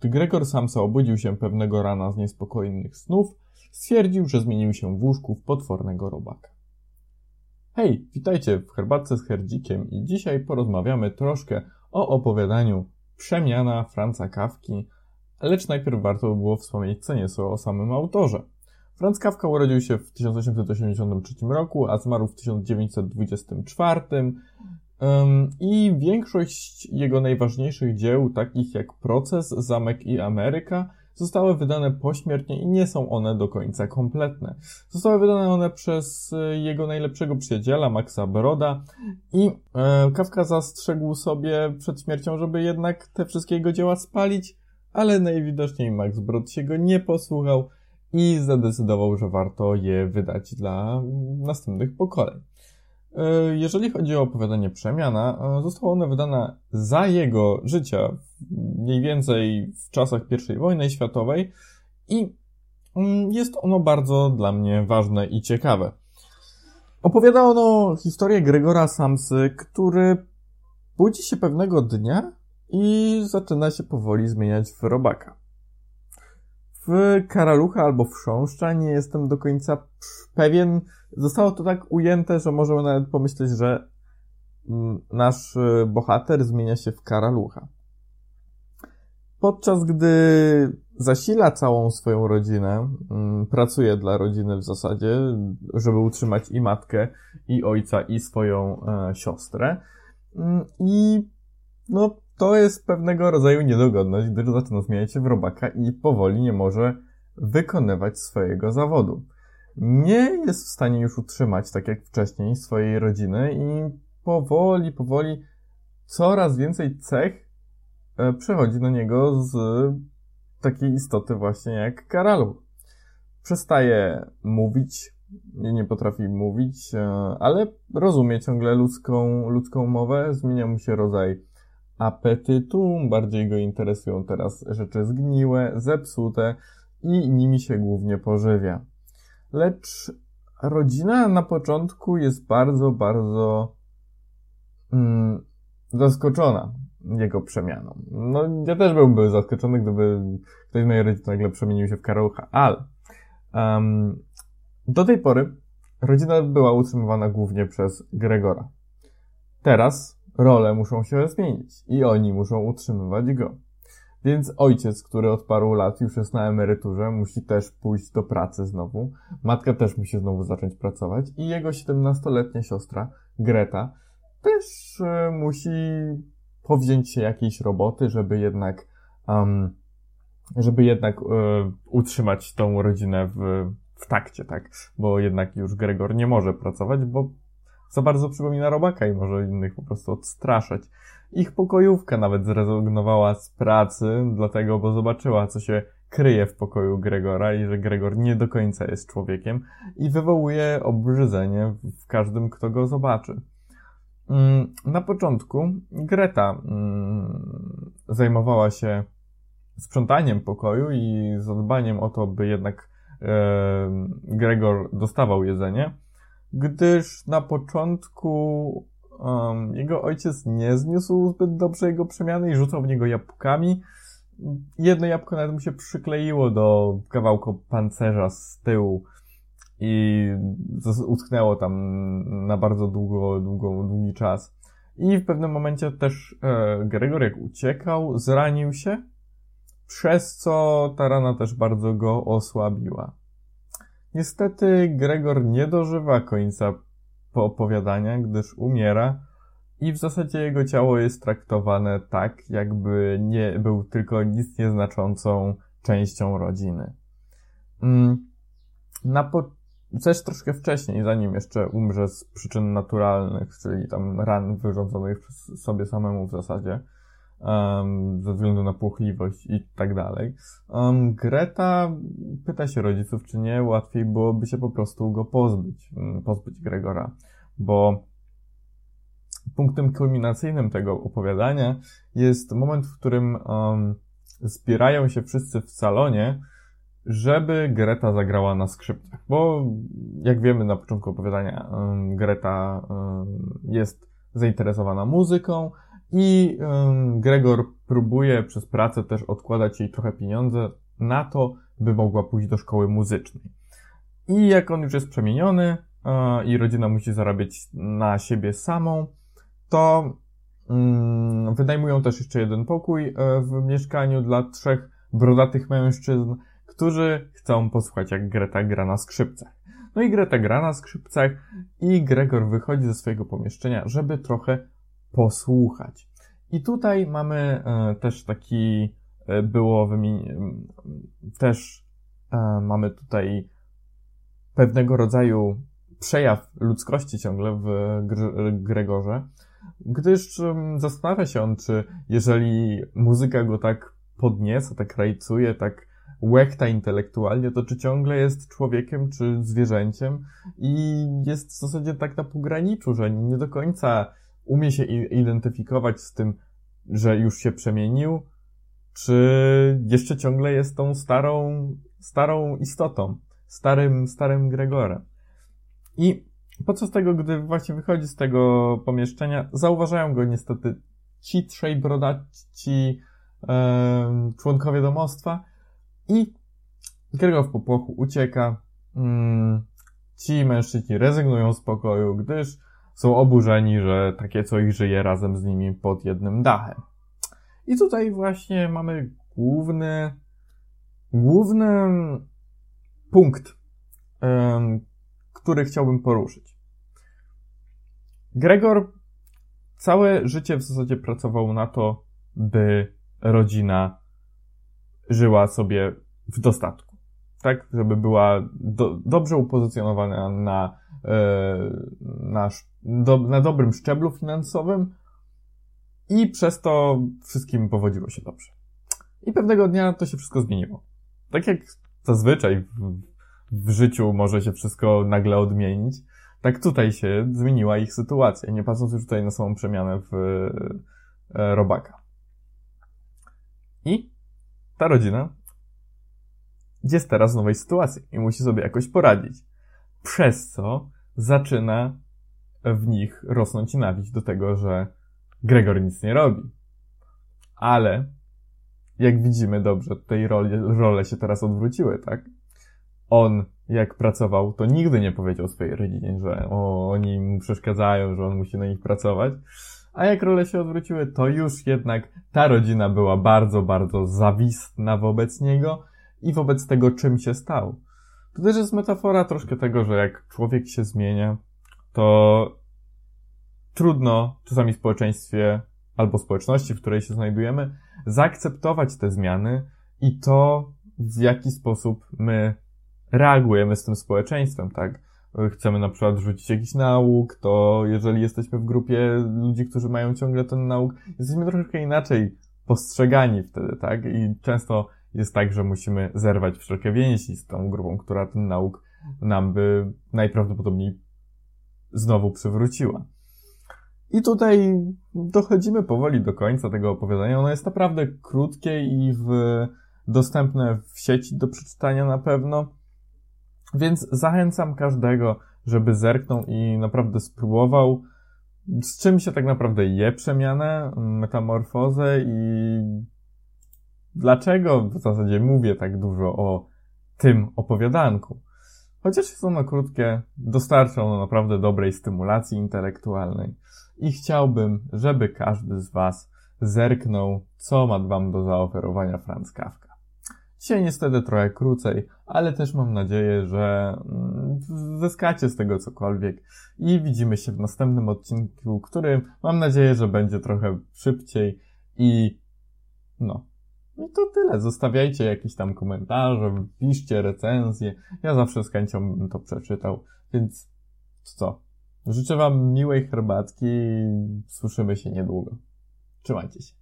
Gdy Gregor Samsa obudził się pewnego rana z niespokojnych snów, stwierdził, że zmienił się w łóżku w potwornego robaka. Hej, witajcie w herbatce z herdzikiem i dzisiaj porozmawiamy troszkę o opowiadaniu Przemiana Franca Kawki, lecz najpierw warto by było wspomnieć co nieco o samym autorze. Franz Kafka urodził się w 1883 roku, a zmarł w 1924 i większość jego najważniejszych dzieł, takich jak Proces, Zamek i Ameryka, zostały wydane pośmiertnie i nie są one do końca kompletne. Zostały wydane one przez e, jego najlepszego przyjaciela, Maxa Broda i e, Kafka zastrzegł sobie przed śmiercią, żeby jednak te wszystkie jego dzieła spalić, ale najwidoczniej Max Brod się go nie posłuchał i zadecydował, że warto je wydać dla następnych pokoleń. E, jeżeli chodzi o opowiadanie Przemiana, e, zostało ono wydane za jego życia, mniej więcej w czasach I wojny światowej i mm, jest ono bardzo dla mnie ważne i ciekawe. Opowiada ono historię Gregora Samsy, który budzi się pewnego dnia i zaczyna się powoli zmieniać w robaka. W Karalucha albo w Chrząszcza nie jestem do końca pewien. Zostało to tak ujęte, że możemy nawet pomyśleć, że mm, nasz y, bohater zmienia się w Karalucha. Podczas gdy zasila całą swoją rodzinę, mm, pracuje dla rodziny w zasadzie, żeby utrzymać i matkę, i ojca, i swoją e, siostrę. Mm, I no, to jest pewnego rodzaju niedogodność, gdyż zaczyna zmieniać się w robaka i powoli nie może wykonywać swojego zawodu. Nie jest w stanie już utrzymać, tak jak wcześniej, swojej rodziny i powoli, powoli coraz więcej cech e, przechodzi do niego z takiej istoty właśnie jak Karalu. Przestaje mówić, nie potrafi mówić, e, ale rozumie ciągle ludzką, ludzką mowę, zmienia mu się rodzaj apetytu, bardziej go interesują teraz rzeczy zgniłe, zepsute i nimi się głównie pożywia. Lecz rodzina na początku jest bardzo, bardzo mm, zaskoczona jego przemianą. No, ja też byłbym zaskoczony, gdyby ktoś z mojej rodziny nagle przemienił się w Karolcha, ale um, do tej pory rodzina była utrzymywana głównie przez Gregora. Teraz role muszą się zmienić i oni muszą utrzymywać go. Więc ojciec, który od paru lat już jest na emeryturze, musi też pójść do pracy znowu. Matka też musi znowu zacząć pracować i jego 17-letnia siostra, Greta, też y, musi powziąć się jakiejś roboty, żeby jednak, um, żeby jednak y, utrzymać tą rodzinę w, w takcie, tak? Bo jednak już Gregor nie może pracować, bo za bardzo przypomina robaka i może innych po prostu odstraszać. Ich pokojówka nawet zrezygnowała z pracy, dlatego, bo zobaczyła, co się kryje w pokoju Gregora i że Gregor nie do końca jest człowiekiem i wywołuje obrzydzenie w każdym, kto go zobaczy. Mm, na początku Greta mm, zajmowała się sprzątaniem pokoju i zadbaniem o to, by jednak Gregor dostawał jedzenie gdyż na początku um, jego ojciec nie zniósł zbyt dobrze jego przemiany i rzucał w niego jabłkami. Jedno jabłko nawet mu się przykleiło do kawałka pancerza z tyłu i utknęło tam na bardzo długo, długo, długi czas. I w pewnym momencie też e, Gregor uciekał, zranił się, przez co ta rana też bardzo go osłabiła. Niestety Gregor nie dożywa końca opowiadania, gdyż umiera i w zasadzie jego ciało jest traktowane tak, jakby nie był tylko nic nieznaczącą częścią rodziny. Mm, na po... Troszkę wcześniej, zanim jeszcze umrze z przyczyn naturalnych, czyli tam ran wyrządzonych przez sobie samemu w zasadzie, um, ze względu na płochliwość i tak dalej. Um, Greta pyta się rodziców, czy nie łatwiej byłoby się po prostu go pozbyć, mm, pozbyć Gregora, bo punktem kulminacyjnym tego opowiadania jest moment, w którym um, zbierają się wszyscy w salonie, żeby Greta zagrała na skrzypcach, bo jak wiemy na początku opowiadania, um, Greta um, jest zainteresowana muzyką, I Gregor próbuje przez pracę też odkładać jej trochę pieniądze na to, by mogła pójść do szkoły muzycznej. I jak on już jest przemieniony i rodzina musi zarabiać na siebie samą, to mm, wynajmują też jeszcze jeden pokój e, w mieszkaniu dla trzech brodatych mężczyzn, którzy chcą posłuchać jak Greta gra na skrzypcach. No i Greta gra na skrzypcach i Gregor wychodzi ze swojego pomieszczenia, żeby trochę posłuchać. I tutaj mamy e, też taki, e, było też e, mamy tutaj pewnego rodzaju przejaw ludzkości ciągle w Gregorze, gdyż zastanawia się on, czy jeżeli muzyka go tak podnieca, tak rajcuje, tak łechta intelektualnie, to czy ciągle jest człowiekiem, czy zwierzęciem i jest w zasadzie tak na pograniczu, że nie do końca umie się identyfikować z tym, że już się przemienił, czy jeszcze ciągle jest tą starą, starą istotą, starym, starym Gregorem. I podczas tego, gdy właśnie wychodzi z tego pomieszczenia, zauważają go niestety ci trzej brodaci e, członkowie domostwa i Gregor w popłochu ucieka. Mm, ci mężczyźni rezygnują z pokoju, gdyż są oburzeni, że takie coś żyje razem z nimi pod jednym dachem. I tutaj właśnie mamy główny, główny punkt, który chciałbym poruszyć. Gregor całe życie w zasadzie pracował na to, by rodzina żyła sobie w dostatku. Tak, żeby była do, dobrze upozycjonowana na, na, do, na dobrym szczeblu finansowym i przez to wszystkim powodziło się dobrze. I pewnego dnia to się wszystko zmieniło. Tak jak zazwyczaj w, w życiu może się wszystko nagle odmienić, tak tutaj się zmieniła ich sytuacja, nie patrząc już tutaj na samą przemianę w e, robaka. I ta rodzina jest teraz w nowej sytuacji i musi sobie jakoś poradzić. Przez co zaczyna w nich rosnąć nienawiść do tego, że Gregor nic nie robi. Ale, jak widzimy dobrze, tutaj role, role się teraz odwróciły, tak? On, jak pracował, to nigdy nie powiedział swojej rodzinie, że o, oni mu przeszkadzają, że on musi na nich pracować. A jak role się odwróciły, to już jednak ta rodzina była bardzo, bardzo zawistna wobec niego i wobec tego, czym się stał. To też jest metafora troszkę tego, że jak człowiek się zmienia, to trudno czasami w społeczeństwie albo społeczności, w której się znajdujemy, zaakceptować te zmiany i to, w jaki sposób my reagujemy z tym społeczeństwem, tak? Chcemy na przykład rzucić jakiś nauk, to jeżeli jesteśmy w grupie ludzi, którzy mają ciągle ten nauk, jesteśmy troszkę inaczej postrzegani wtedy, tak? I często jest tak, że musimy zerwać wszelkie więzi z tą grupą, która ten nauk nam by najprawdopodobniej znowu przywróciła. I tutaj dochodzimy powoli do końca tego opowiadania. Ono jest naprawdę krótkie i w, dostępne w sieci do przeczytania na pewno. Więc zachęcam każdego, żeby zerknął i naprawdę spróbował, z czym się tak naprawdę je przemianę, metamorfozę i dlaczego w zasadzie mówię tak dużo o tym opowiadanku. Chociaż jest ono krótkie, dostarcza ono naprawdę dobrej stymulacji intelektualnej i chciałbym, żeby każdy z Was zerknął, co ma Wam do zaoferowania Franz Kafka. Dzisiaj niestety trochę krócej, ale też mam nadzieję, że mm, zyskacie z tego cokolwiek i widzimy się w następnym odcinku, który mam nadzieję, że będzie trochę szybciej i no, i to tyle. Zostawiajcie jakieś tam komentarze, piszcie recenzje. Ja zawsze z chęcią bym to przeczytał. Więc co? Życzę Wam miłej herbatki i słyszymy się niedługo. Trzymajcie się.